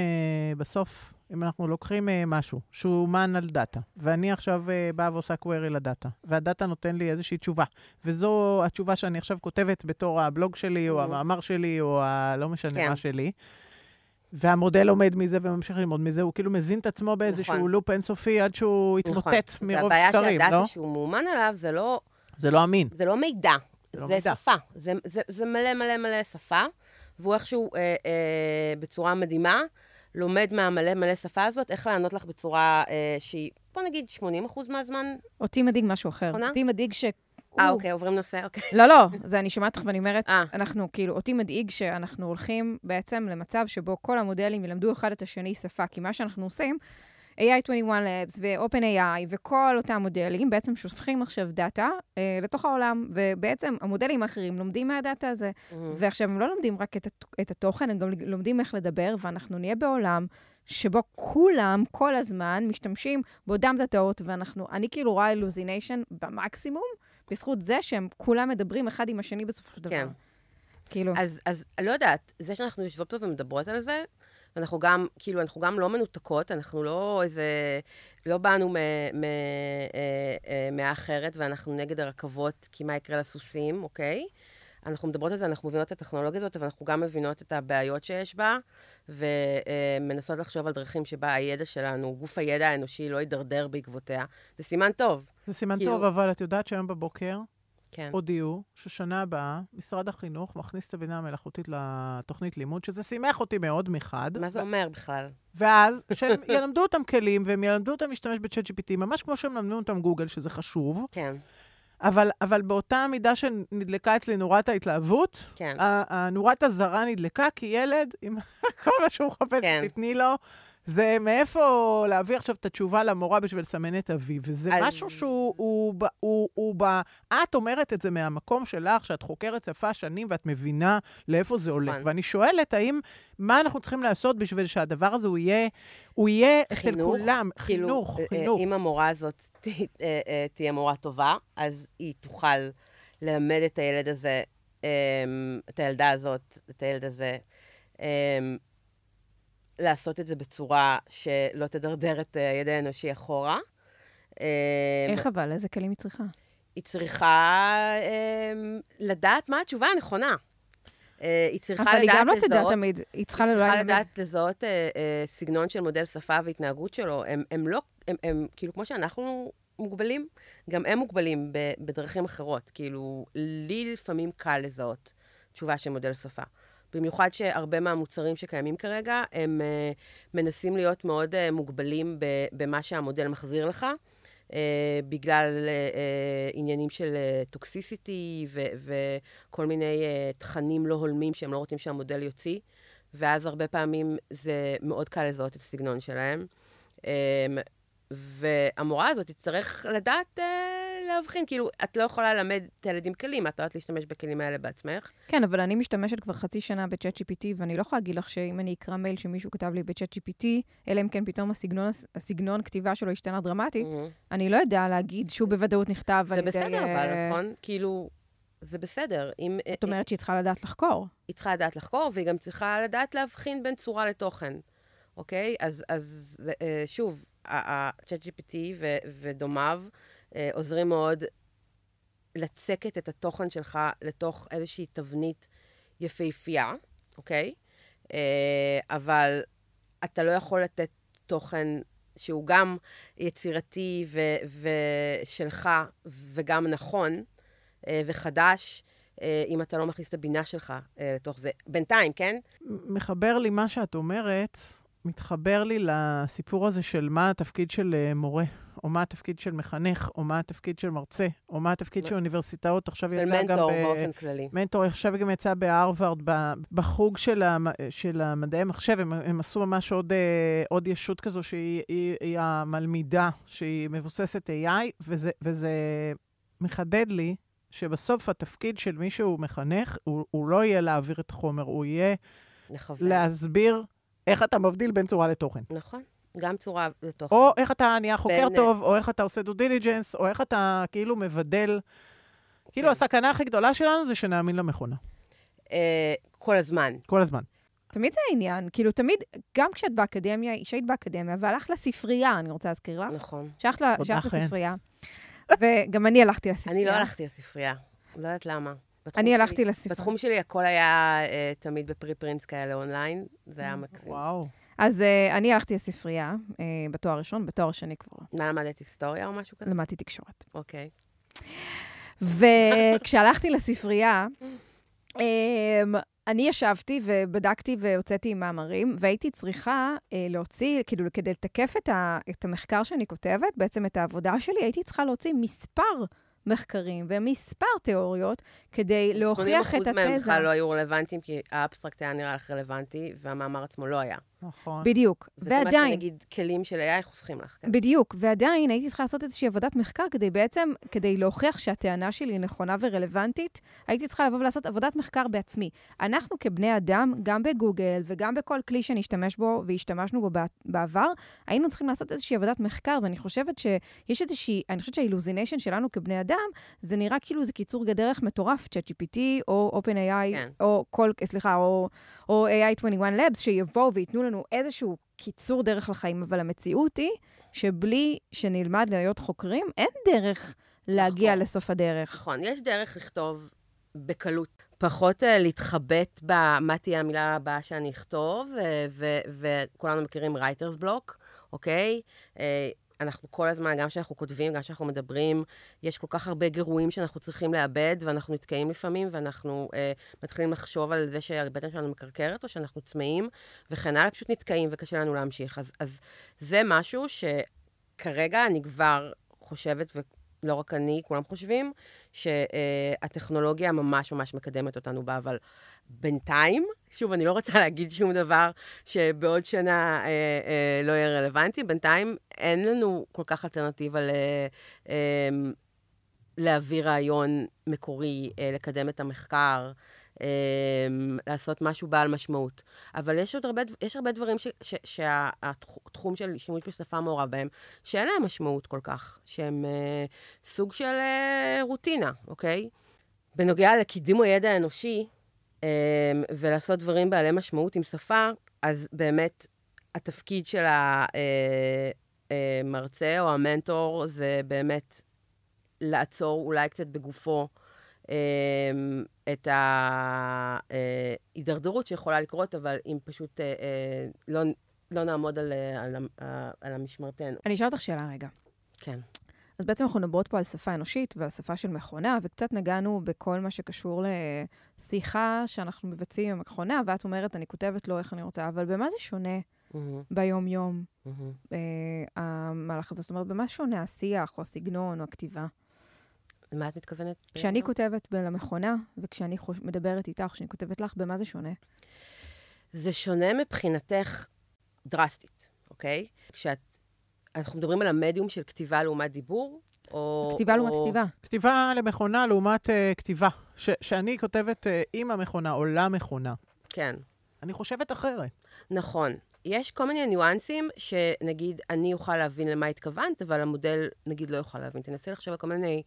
בסוף, אם אנחנו לוקחים אה, משהו שהוא מן על דאטה, ואני עכשיו אה, באה ועושה query לדאטה, והדאטה נותן לי איזושהי תשובה, וזו התשובה שאני עכשיו כותבת בתור הבלוג שלי, או Mhm. המאמר שלי, או ה... לא משנה כן. מה שלי, והמודל עומד מזה וממשיך ללמוד מזה, הוא כאילו מזין את עצמו באיזשהו נכון. לופ אינסופי עד שהוא יתמוטט מרוב והבעיה שקרים, לא? שהדאטה שהוא מאומן עליו זה לא, זה לא אמין. זה לא מידע, זה זה, לא מידע. שפה. זה, זה, זה מלא מלא מלא שפה, והוא איכשהו אה, אה, בצורה מדהימה לומד מהמלא מלא שפה הזאת, איך לענות לך בצורה אה, שהיא, בוא נגיד 80% מהזמן. אותי מדאיג משהו אחר. עונה? אותי מדאיג ש... אה, אוקיי, עוברים נושא, אוקיי. לא, לא, זה אני שומעת אותך ואני אומרת, אה. אנחנו, כאילו, אותי מדאיג שאנחנו הולכים בעצם למצב שבו כל המודלים ילמדו אחד את השני שפה, כי מה שאנחנו עושים, AI 21 Labs ו-OpenAI וכל אותם מודלים בעצם שופכים עכשיו data אה, לתוך העולם, ובעצם המודלים האחרים לומדים מה-data הזה. ועכשיו הם לא לומדים רק את, את התוכן, הם גם לומדים איך לדבר, ואנחנו נהיה בעולם שבו כולם כל הזמן משתמשים באותם data־ות, ואנחנו, אני כאילו רואה hallucination במקסימום, בזכות זה שהם כולם מדברים אחד עם השני בסופו של דבר. כן. כאילו, אז, אז לא יודעת, זה שאנחנו יושבות פה ומדברות על זה, ואנחנו גם, כאילו, אנחנו גם לא מנותקות, אנחנו לא איזה, לא באנו מ- מ- אה, אה, ואנחנו נגד הרכבות, כי מה יקרה לסוסים, אוקיי? אנחנו מדברות על זה, אנחנו מבינות את הטכנולוגיה הזאת, אבל אנחנו גם מבינות את הבעיות שיש בה, ומנסות לחשוב על דרכים שבה הידע שלנו, גוף הידע האנושי, לא יידרדר בעקבותיה. זה סימן טוב. זה סימן כאילו- טוב, אבל את יודעת שהיום בבוקר כן. הודיעו ששנה הבאה משרד החינוך מכניס את הבינה המלאכותית לתוכנית לימוד, שזה שימח אותי מאוד מחד. מה זה אומר בכלל? ואז שהם ילמדו אותם כלים, והם ילמדו אותם להשתמש בצ'אט GPT, ממש כמו שהם למדו אותם גוגל, שזה חשוב, כן, אבל, אבל באותה מידה שנדלקה אצלי נורת ההתלהבות, כן. הנורת הזרה נדלקה, כי ילד, עם כל מה שהוא מחפש, כן. תתני לו. זה מאיפה להביא עכשיו את התשובה למורה בשביל לסמן את אביו. וזה אז- משהו שהוא, הוא, הוא, הוא ב... את אומרת את זה מהמקום שלך, שאת חוקרת שפה שנים ואת מבינה לאיפה זה הולך. נכון. ואני שואלת, האם, מה אנחנו צריכים לעשות בשביל שהדבר הזה הוא יהיה, הוא יהיה אצל חינוך, כולם? כאילו, חינוך, אה, אה, חינוך. אם המורה הזאת ת- אה, תהיה מורה טובה, אז היא תוכל ללמד את הילד הזה, אה, את הילדה הזאת, את הילד הזה, אה, לעשות את זה בצורה שלא תדרדר את הידע האנושי אחורה. אה, איך אבל? איזה כלים היא צריכה? היא צריכה אה, לדעת מה התשובה הנכונה. אה, היא צריכה אבל היא לדעת גם לא תדע לזהות- תמיד, היא צריכה היא אולי צריכה. לדעת לזהות אה, אה, סגנון של מודל שפה והתנהגות שלו. הם, הם לא, הם, הם, כאילו, כמו שאנחנו מוגבלים, גם הם מוגבלים בדרכים אחרות. כאילו, לי לפעמים קל לזהות תשובה של מודל שפה. במיוחד שהרבה מהמוצרים שקיימים כרגע, הם אה, מנסים להיות מאוד אה, מוגבלים במה שהמודל מחזיר לך. Uh, בגלל עניינים של טוקסיסיטי וכל מיני תכנים לא הולמים שהם לא רוצים שהמודל יוציא, ואז הרבה פעמים זה מאוד קל לזהות את הסגנון שלהם. Um, והמורה הזאת תצטרך לדעת להבחין, כאילו, את לא יכולה ללמד את הילדים כלים, את לא יודעת להשתמש בכלים האלה בעצמך. כן, אבל אני משתמשת כבר חצי שנה בצ'אט GPT, ואני לא יכולה להגיד לך שאם אני אקרא מייל שמישהו כתב לי בצ'אט GPT, אלא אם כן פתאום הסגנון, הסגנון כתיבה שלו השתנה דרמטית, אני לא יודע להגיד שהוא בוודאות נכתב זה על ידי... בסדר, אבל, אה, נכון? כאילו, זה בסדר. אם, זאת אומרת שהיא צריכה לדעת לחקור. היא צריכה לדעת לחקור, והיא גם צריכה לדעת להבחין בין צורה לתוכן, אוקיי? אז, אז אה, שוב, ה-ChatGPT ודומיו אה, עוזרים מאוד לצקת את התוכן שלך לתוך איזושהי תבנית יפהפייה, אוקיי? אה, אבל אתה לא יכול לתת תוכן שהוא גם יצירתי ו- ושלך וגם נכון אה, וחדש, אה, אם אתה לא מכניס את הבינה שלך אה, לתוך זה. בינתיים, כן? מחבר לי מה שאת אומרת, מתחבר לי לסיפור הזה של מה התפקיד של אה, מורה, או מה התפקיד של מחנך, או מה התפקיד של מרצה, או מה התפקיד של אוניברסיטאות. עכשיו של יצא גם... מנטור ב- באופן כללי. מנטור, עכשיו גם יצא בהרווארד, בחוג של, המ, של המדעי המחשב, הם, הם עשו ממש עוד, אה, עוד ישות כזו שהיא היא, היא המלמידה, שהיא מבוססת AI, וזה, וזה מחדד לי שבסוף התפקיד של מי שהוא מחנך, הוא, הוא לא יהיה להעביר את החומר, הוא יהיה לכוון. להסביר איך אתה מבדיל בין צורה לתוכן. נכון. גם צורה לתוכן. או איך אתה נהיה חוקר בין- טוב, או איך אתה עושה דו דיליג'נס, או איך אתה כאילו מבדל. כאילו, כן. הסכנה הכי גדולה שלנו זה שנאמין למכונה, אה, כל הזמן. כל הזמן. תמיד זה העניין, כאילו תמיד, גם כשאת באקדמיה, כשהיית באקדמיה, והלכת לספרייה, אני רוצה להזכיר לך, נכון. שהלכת. לספרייה, וגם אני הלכתי לספרייה. אני לא הלכתי לספרייה. לא יודעת למה. בתחום אני שלי- הלכתי לספרייה. בתחום שלי הכל היה אה, תמיד בפרי פרינס כאלה אונליין. זה היה מקסים. וואו. אז uh, אני הלכתי לספרייה uh, בתואר ראשון, בתואר שני כבר לא. מה למדת היסטוריה או משהו כזה? למדתי תקשורת. אוקיי. וכשהלכתי לספרייה, um, אני ישבתי ובדקתי והוצאתי מאמרים, והייתי צריכה uh, להוציא, כאילו, כדי לתקף את, ה, את המחקר שאני כותבת, בעצם את העבודה שלי, הייתי צריכה להוציא מספר מחקרים ומספר תיאוריות כדי להוכיח את 80% מהם התזה. בכלל לא היו רלוונטיים, כי האבסטרקט היה נראה לך רלוונטי, והמאמר עצמו לא היה. נכון. בדיוק. וזה מה ועדיין, שנגיד כלים של AI חוסכים לך. כן. בדיוק, ועדיין הייתי צריכה לעשות איזושהי עבודת מחקר כדי בעצם, כדי להוכיח שהטענה שלי נכונה ורלוונטית, הייתי צריכה לבוא ולעשות עבודת מחקר בעצמי. אנחנו כבני אדם, גם בגוגל וגם בכל כלי שנשתמש בו והשתמשנו בו בע- בעבר, היינו צריכים לעשות איזושהי עבודת מחקר, ואני חושבת שיש איזושהי, אני חושבת שהאילוזיניישן שלנו כבני אדם, זה נראה כאילו זה קיצור דרך מטורף, ChatGPT או OpenAI, כן. או כל, סליחה, או, או AI21 Labs, שיבואו וייתנו לנו איזשהו קיצור דרך לחיים, אבל המציאות היא שבלי שנלמד להיות חוקרים, אין דרך להגיע נכון. לסוף הדרך. נכון, יש דרך לכתוב בקלות. פחות uh, להתחבט במה תהיה המילה הבאה שאני אכתוב, אה, וכולנו מכירים writer's block, אוקיי? אנחנו כל הזמן, גם כשאנחנו כותבים, גם כשאנחנו מדברים, יש כל כך הרבה גירויים שאנחנו צריכים לאבד, ואנחנו נתקעים לפעמים, ואנחנו uh, מתחילים לחשוב על זה שהבטן שלנו מקרקרת, או שאנחנו צמאים, וכן הלאה, פשוט נתקעים וקשה לנו להמשיך. אז, אז זה משהו שכרגע אני כבר חושבת, ולא רק אני, כולם חושבים, שהטכנולוגיה ממש ממש מקדמת אותנו בה, אבל בינתיים, שוב, אני לא רוצה להגיד שום דבר שבעוד שנה אה, אה, לא יהיה רלוונטי, בינתיים אין לנו כל כך אלטרנטיבה ל... אה, להביא רעיון מקורי, אה, לקדם את המחקר, לעשות משהו בעל משמעות. אבל יש עוד הרבה, יש הרבה דברים שהתחום של שימוש בשפה מעורב בהם, שאין להם משמעות כל כך, שהם אה, סוג של אה, רוטינה, אוקיי? בנוגע לקידום הידע האנושי, אה, ולעשות דברים בעלי משמעות עם שפה, אז באמת התפקיד של המרצה או המנטור זה באמת לעצור אולי קצת בגופו אה, את ההידרדרות שיכולה לקרות, אבל אם פשוט אה, אה, לא, לא נעמוד על, אה, על, אה, על המשמרתנו. אני אשאל אותך שאלה רגע. כן. אז בעצם אנחנו מדברות פה על שפה אנושית ועל שפה של מכונה, וקצת נגענו בכל מה שקשור לשיחה שאנחנו מבצעים עם המכונה, ואת אומרת, אני כותבת לו איך אני רוצה, אבל במה זה שונה Mm-hmm, ביום-יום, mm-hmm. אה, המהלך הזה? זאת אומרת, במה שונה השיח או הסגנון או הכתיבה? למה את מתכוונת? כשאני כותבת ב- למכונה, וכשאני חוש... מדברת איתך, כשאני כותבת לך, במה זה שונה? זה שונה מבחינתך דרסטית, אוקיי? כשאת... אנחנו מדברים על המדיום של כתיבה לעומת דיבור, או... כתיבה לעומת או... כתיבה. כתיבה למכונה לעומת uh, כתיבה. ש- שאני כותבת uh, עם המכונה או למכונה. כן. אני חושבת אחרת. נכון. יש כל מיני ניואנסים שנגיד אני אוכל להבין למה התכוונת, אבל המודל נגיד לא יוכל להבין. תנסי לחשוב על כל מיני...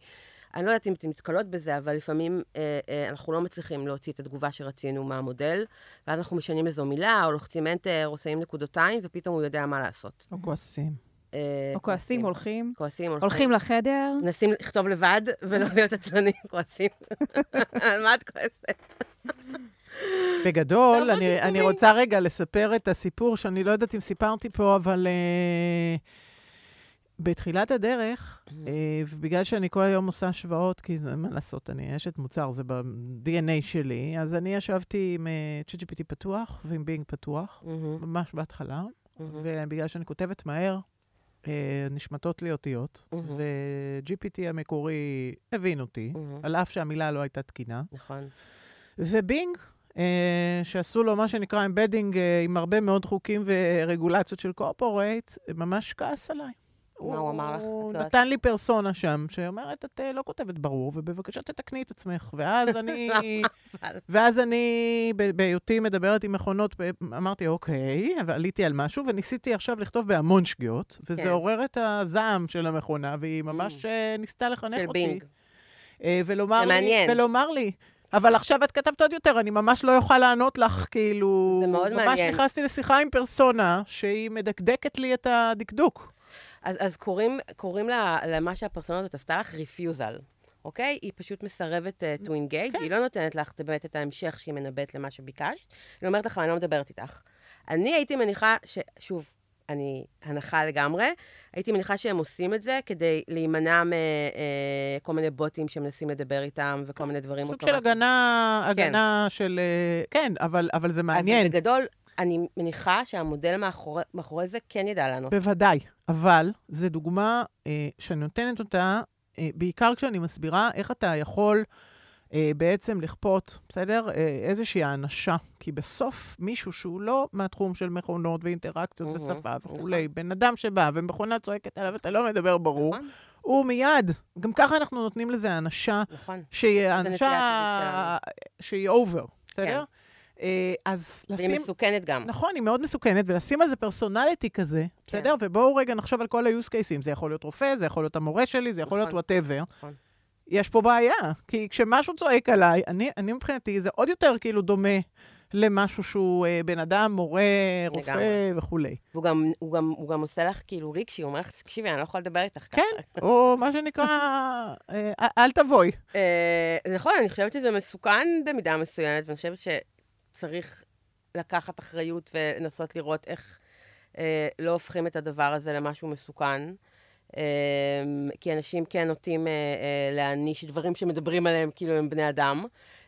אני לא יודעת אם אתן נתקלות בזה, אבל לפעמים אה, אה, אנחנו לא מצליחים להוציא את התגובה שרצינו מהמודל, ואז אנחנו משנים איזו מילה, או לוחצים enter, או שמים נקודותיים, ופתאום הוא יודע מה לעשות. או כועסים. אה, או כועסים, הולכים, כועסים, הולכים לחדר. מנסים לכתוב לבד ולא להיות עצלנים, כועסים. על מה את כועסת? בגדול, אני. רוצה רגע לספר את הסיפור, שאני לא יודעת אם סיפרתי פה, אבל uh, בתחילת הדרך, uh, ובגלל שאני כל היום עושה השוואות, כי זה, מה לעשות, אני אשת מוצר, זה ב-DNA שלי, אז אני ישבתי עם uh, ChatGPT פתוח ועם בינג פתוח, מהמם, ממש בהתחלה, מהמם. ובגלל שאני כותבת מהר, uh, נשמטות לי אותיות. ו-GPT המקורי הבין אותי. על אף שהמילה לא הייתה תקינה. נכון. ובינג, אה, שעשו לו מה שנקרא embedding אה, עם הרבה מאוד חוקים ורגולציות של corporate, ממש כעס עליי. מה הוא אמר לך? הוא? נתן לי פרסונה שם, שאומרת, את אה, לא כותבת ברור, ובבקשה תתקני את עצמך. ואז אני, ואז אני, בהיותי מדברת עם מכונות, אמרתי, אוקיי, ועליתי על משהו, וניסיתי עכשיו לכתוב בהמון שגיאות, וזה כן. עורר את הזעם של המכונה, והיא ממש אה, ניסתה לחנך אותי. בינג. אה, ולומר לי. ולומר לי, אבל עכשיו את כתבת עוד יותר, אני ממש לא אוכל לענות לך, כאילו... זה מאוד ממש מעניין. נכנסתי לשיחה עם פרסונה, שהיא מדקדקת לי את הדקדוק. אז, אז קוראים, קוראים לה, למה שהפרסונה הזאת עשתה לך ריפיוזל, אוקיי? היא פשוט מסרבת uh, to engage, כן. היא לא נותנת לך באמת את ההמשך שהיא מנבאת למה שביקשת. היא אומרת לך, אני לא מדברת איתך. אני הייתי מניחה ש... שוב, אני הנחה לגמרי, הייתי מניחה שהם עושים את זה כדי להימנע מכל מיני בוטים שמנסים לדבר איתם וכל מיני דברים. סוג של. הגנה, הגנה של... אה, כן, אבל, אבל זה מעניין. אבל בגדול, אני מניחה שהמודל מאחורי, מאחורי זה כן ידע לענות. בוודאי, אבל זו דוגמה אה, שאני נותנת אותה, אה, בעיקר כשאני מסבירה איך אתה יכול אה, בעצם לכפות, בסדר? אה, איזושהי האנשה. כי בסוף מישהו שהוא לא מהתחום של מכונות ואינטראקציות מהמם, ושפה נכון. וכולי, בן אדם שבא ומכונה צועקת עליו, אתה לא מדבר ברור, נכון, הוא מיד, גם ככה אנחנו נותנים לזה האנשה, נכון. שהיא הטבעית שהיא over, בסדר? כן. אה, אז והיא לשים... מסוכנת גם. נכון, היא מאוד מסוכנת, ולשים על זה personality כזה, כן. בסדר? ובואו רגע נחשוב על כל ה-use cases. זה יכול להיות רופא, זה יכול להיות המורה שלי, זה יכול להיות נכון. whatever. נכון. יש פה בעיה, כי כשמשהו צועק עליי, אני, אני מבחינתי, זה עוד יותר כאילו דומה למשהו שהוא אה, בן אדם, מורה, רופא לגמרי. וכולי. והוא גם, הוא גם, הוא גם עושה לך כאילו רגשי, הוא אומר לך, תקשיבי, אני לא יכולה לדבר איתך ככה. כן, או מה שנקרא, אה, אל תבואי. אה, נכון, אני חושבת שזה מסוכן במידה מסוימת, ואני חושבת שצריך לקחת אחריות ולנסות לראות איך אה, לא הופכים את הדבר הזה למשהו מסוכן. אה, כי אנשים כן נוטים אה, אה, להעניש דברים שמדברים עליהם כאילו הם בני אדם.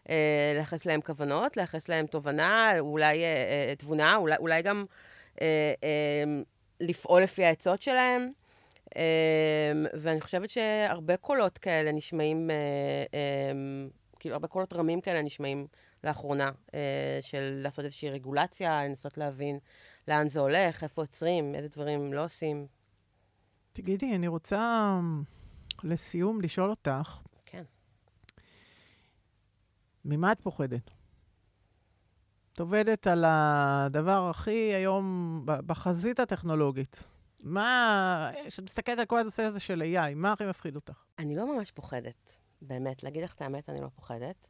אה, לייחס להם כוונות, לייחס להם תובנה, אולי אה, אה, תבונה, אולי, אולי גם אה, אה, לפעול לפי העצות שלהם. Um, ואני חושבת שהרבה קולות כאלה נשמעים, uh, um, כאילו הרבה קולות רמים כאלה נשמעים לאחרונה, uh, של לעשות איזושהי רגולציה, לנסות להבין לאן זה הולך, איפה עוצרים, איזה דברים לא עושים. תגידי, אני רוצה לסיום לשאול אותך, כן. ממה את פוחדת? את עובדת על הדבר הכי היום בחזית הטכנולוגית. מה, כשאת מסתכלת על כל הנושא הזה של AI, מה הכי מפחיד אותך? אני לא ממש פוחדת, באמת. להגיד לך את האמת, אני לא פוחדת.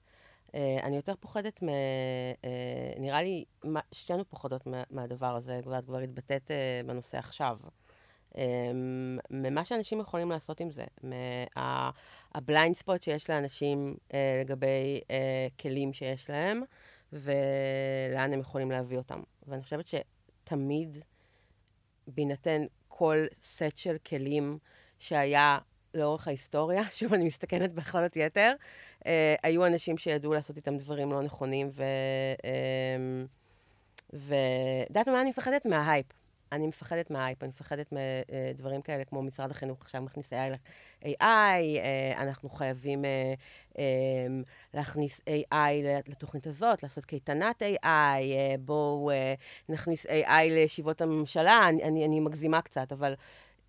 Uh, אני יותר פוחדת מ... Uh, נראה לי, שתינו פוחדות מה, מהדבר הזה, ואת כבר התבטאת uh, בנושא עכשיו. Um, ממה שאנשים יכולים לעשות עם זה, מהבליינד ספוט שיש לאנשים לגבי כלים שיש להם, ולאן הם יכולים להביא אותם. ואני חושבת שתמיד, בהינתן כל סט של כלים שהיה לאורך ההיסטוריה, שוב, אני מסתכנת בהכללות יתר, uh, היו אנשים שידעו לעשות איתם דברים לא נכונים, ו... ואת יודעת מה אני מפחדת? מה-hype. אני מפחדת מה-hype, אני מפחדת מדברים כאלה כמו משרד החינוך עכשיו מכניס AI, AI אה, אנחנו חייבים אה, אה, להכניס AI לתוכנית הזאת, לעשות קייטנת AI, אה, בואו אה, נכניס AI לישיבות הממשלה, אני, אני, אני מגזימה קצת, אבל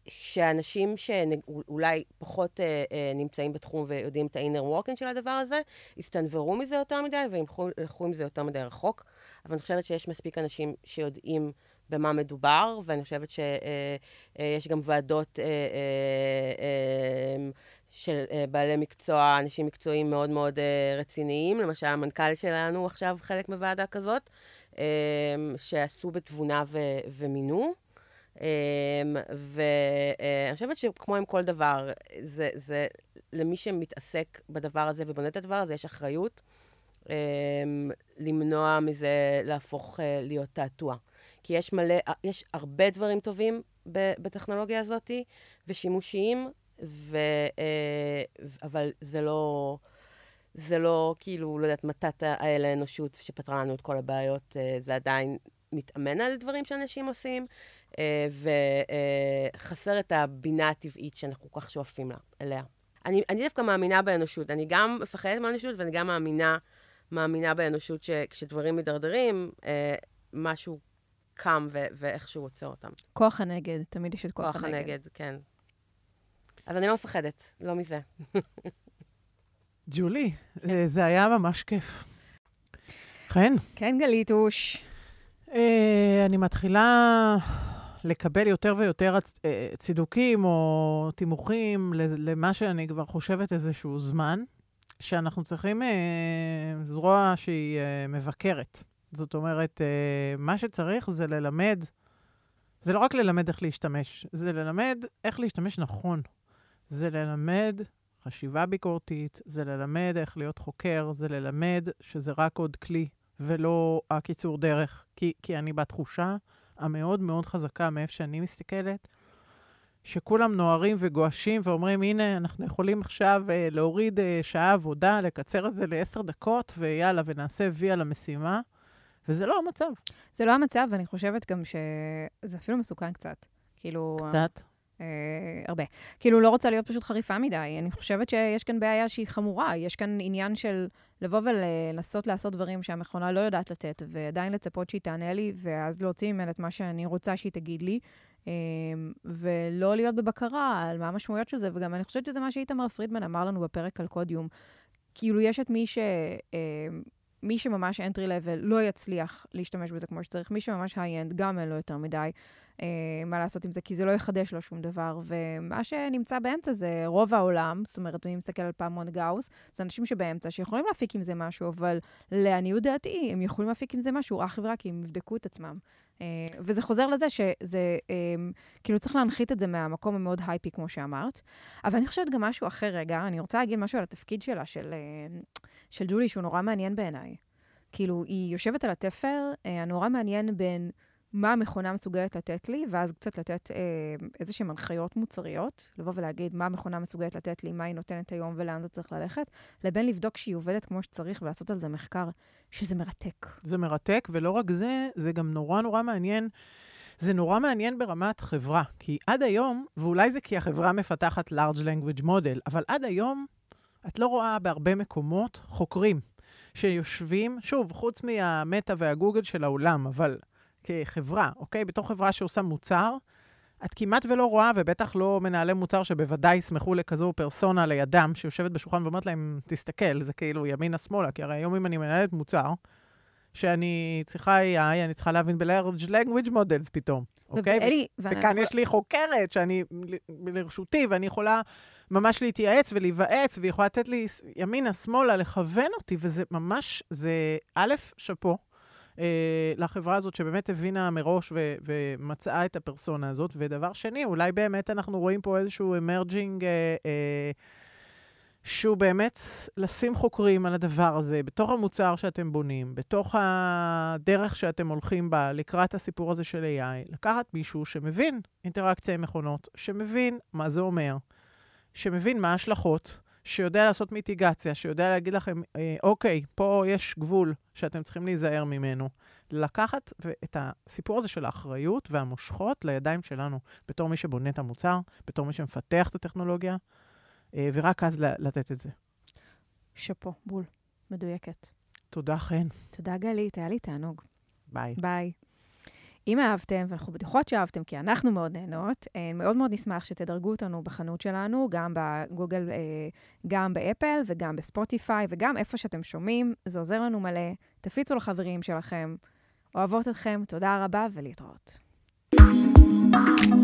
שאנשים שאולי פחות אה, אה, נמצאים בתחום ויודעים את ה-inner working של הדבר הזה, יסתנוורו מזה יותר מדי וילכו עם זה יותר מדי רחוק. אבל אני חושבת שיש מספיק אנשים שיודעים במה מדובר, ואני חושבת שיש גם ועדות אה, אה, אה, של אה, בעלי מקצוע, אנשים מקצועיים מאוד מאוד אה, רציניים. למשל, המנכ"ל שלנו עכשיו חלק מוועדה כזאת, אה, שעשו בתבונה ו- ומינו. אמ, ואני חושבת שכמו עם כל דבר, זה, זה למי שמתעסק בדבר הזה ובונה את הדבר הזה, יש אחריות אמ, למנוע מזה להפוך אה, להיות תעתוע. כי יש מלא, יש הרבה דברים טובים בטכנולוגיה הזאת, ושימושיים, ו, אה, אבל זה לא... זה לא כאילו, לא יודעת, מתת האל האנושות שפתרה לנו את כל הבעיות, אה, זה עדיין מתאמן על דברים שאנשים עושים, אה, וחסר את הבינה הטבעית שאנחנו כל כך שואפים לה, אליה. אני, אני דווקא מאמינה באנושות. אני גם מפחדת מהאנושות ואני גם מאמינה, מאמינה באנושות שכשדברים מידרדרים, אה, משהו קם ו- ואיכשהו עוצר אותם. כוח הנגד, תמיד יש את כוח, כוח הנגד. הנגד, כן. אז אני לא מפחדת, לא מזה. ג'ולי, אה, זה היה ממש כיף. חן, כן, גליטוש. אה, אני מתחילה לקבל יותר ויותר אה, צידוקים או תימוכים למה שאני כבר חושבת איזשהו זמן, שאנחנו צריכים אה, זרוע שהיא אה, מבקרת. זאת אומרת, אה, מה שצריך זה ללמד, זה לא רק ללמד איך להשתמש, זה ללמד איך להשתמש נכון. זה ללמד חשיבה ביקורתית, זה ללמד איך להיות חוקר, זה ללמד שזה רק עוד כלי ולא הקיצור דרך. כי, כי אני בתחושה המאוד מאוד חזקה מאיפה שאני מסתכלת, שכולם נוהרים וגועשים ואומרים, הנה, אנחנו יכולים עכשיו אה, להוריד אה, שעה עבודה, לקצר את זה לעשר דקות, ויאללה, ונעשה וי על המשימה. וזה לא המצב. זה לא המצב, ואני חושבת גם שזה אפילו מסוכן קצת. כאילו... קצת. אה, הרבה. כאילו, לא רוצה להיות פשוט חריפה מדי. אני חושבת שיש כאן בעיה שהיא חמורה. יש כאן עניין של לבוא ולנסות לעשות דברים שהמכונה לא יודעת לתת, ועדיין לצפות שהיא תענה לי, ואז להוציא ממנה את מה שאני רוצה שהיא תגיד לי, אה, ולא להיות בבקרה על מה המשמעויות של זה. וגם אני חושבת שזה מה שאיתמר פרידמן אמר לנו בפרק על קודיום. כאילו, יש את מי ש... מי שממש entry level לא יצליח להשתמש בזה כמו שצריך, מי שממש high-end גם אין לו יותר מדי אה, מה לעשות עם זה, כי זה לא יחדש לו שום דבר. ומה שנמצא באמצע זה רוב העולם, זאת אומרת, אני מסתכל על פעמון גאוס, זה אנשים שבאמצע שיכולים להפיק עם זה משהו, אבל לעניות דעתי, הם יכולים להפיק עם זה משהו אך ורק אם יבדקו את עצמם. אה, וזה חוזר לזה שזה, אה, כאילו צריך להנחית את זה מהמקום המאוד הייפי, כמו שאמרת. אבל אני חושבת גם משהו אחר רגע, אני רוצה להגיד משהו על התפקיד שלה, של, אה, של ג'ולי, שהוא נורא מעניין בעיניי. כאילו, היא יושבת על התפר הנורא מעניין בין... מה המכונה מסוגלת לתת לי, ואז קצת לתת אה, איזה שהן הנחיות מוצריות, לבוא ולהגיד מה המכונה מסוגלת לתת לי, מה היא נותנת היום ולאן זה צריך ללכת, לבין לבדוק שהיא עובדת כמו שצריך ולעשות על זה מחקר, שזה מרתק. זה מרתק, ולא רק זה, זה גם נורא נורא מעניין. זה נורא מעניין ברמת חברה, כי עד היום, ואולי זה כי החברה מפתחת large language model, אבל עד היום את לא רואה בהרבה מקומות חוקרים שיושבים, שוב, חוץ מהמטא והגוגל של העולם, אבל כחברה, אוקיי? בתור חברה שעושה מוצר, את כמעט ולא רואה, ובטח לא מנהלי מוצר שבוודאי ישמחו לכזו פרסונה לידם, שיושבת בשולחן ואומרת להם, תסתכל, זה כאילו ימינה-שמאלה, כי הרי היום אם אני מנהלת מוצר, שאני צריכה AI, אני צריכה להבין ב-large language models פתאום, אוקיי? ואלי, וכאן יש לי חוקרת שאני לרשותי, ואני יכולה ממש להתייעץ ולהיוועץ, והיא יכולה לתת לי ימינה-שמאלה, לכוון אותי, וזה ממש, זה א', שאפו. אה, לחברה הזאת, שבאמת הבינה מראש ו- ומצאה את הפרסונה הזאת. ודבר שני, אולי באמת אנחנו רואים פה איזשהו אמרג'ינג, אה, אה, שהוא באמת לשים חוקרים על הדבר הזה, בתוך המוצר שאתם בונים, בתוך הדרך שאתם הולכים בה לקראת הסיפור הזה של AI, לקחת מישהו שמבין אינטראקציה עם מכונות, שמבין מה זה אומר, שמבין מה ההשלכות. שיודע לעשות מיטיגציה, שיודע להגיד לכם, אה, אוקיי, פה יש גבול שאתם צריכים להיזהר ממנו. לקחת את הסיפור הזה של האחריות והמושכות לידיים שלנו, בתור מי שבונה את המוצר, בתור מי שמפתח את הטכנולוגיה, ורק אז לתת את זה. שאפו, בול. מדויקת. תודה, חן. תודה, גלית, היה לי תענוג. ביי. ביי. אם אהבתם, ואנחנו בטוחות שאהבתם, כי אנחנו מאוד נהנות, אה, מאוד מאוד נשמח שתדרגו אותנו בחנות שלנו, גם בגוגל, אה, גם באפל וגם בספוטיפיי, וגם איפה שאתם שומעים. זה עוזר לנו מלא. תפיצו לחברים שלכם. אוהבות אתכם, תודה רבה ולהתראות. thank you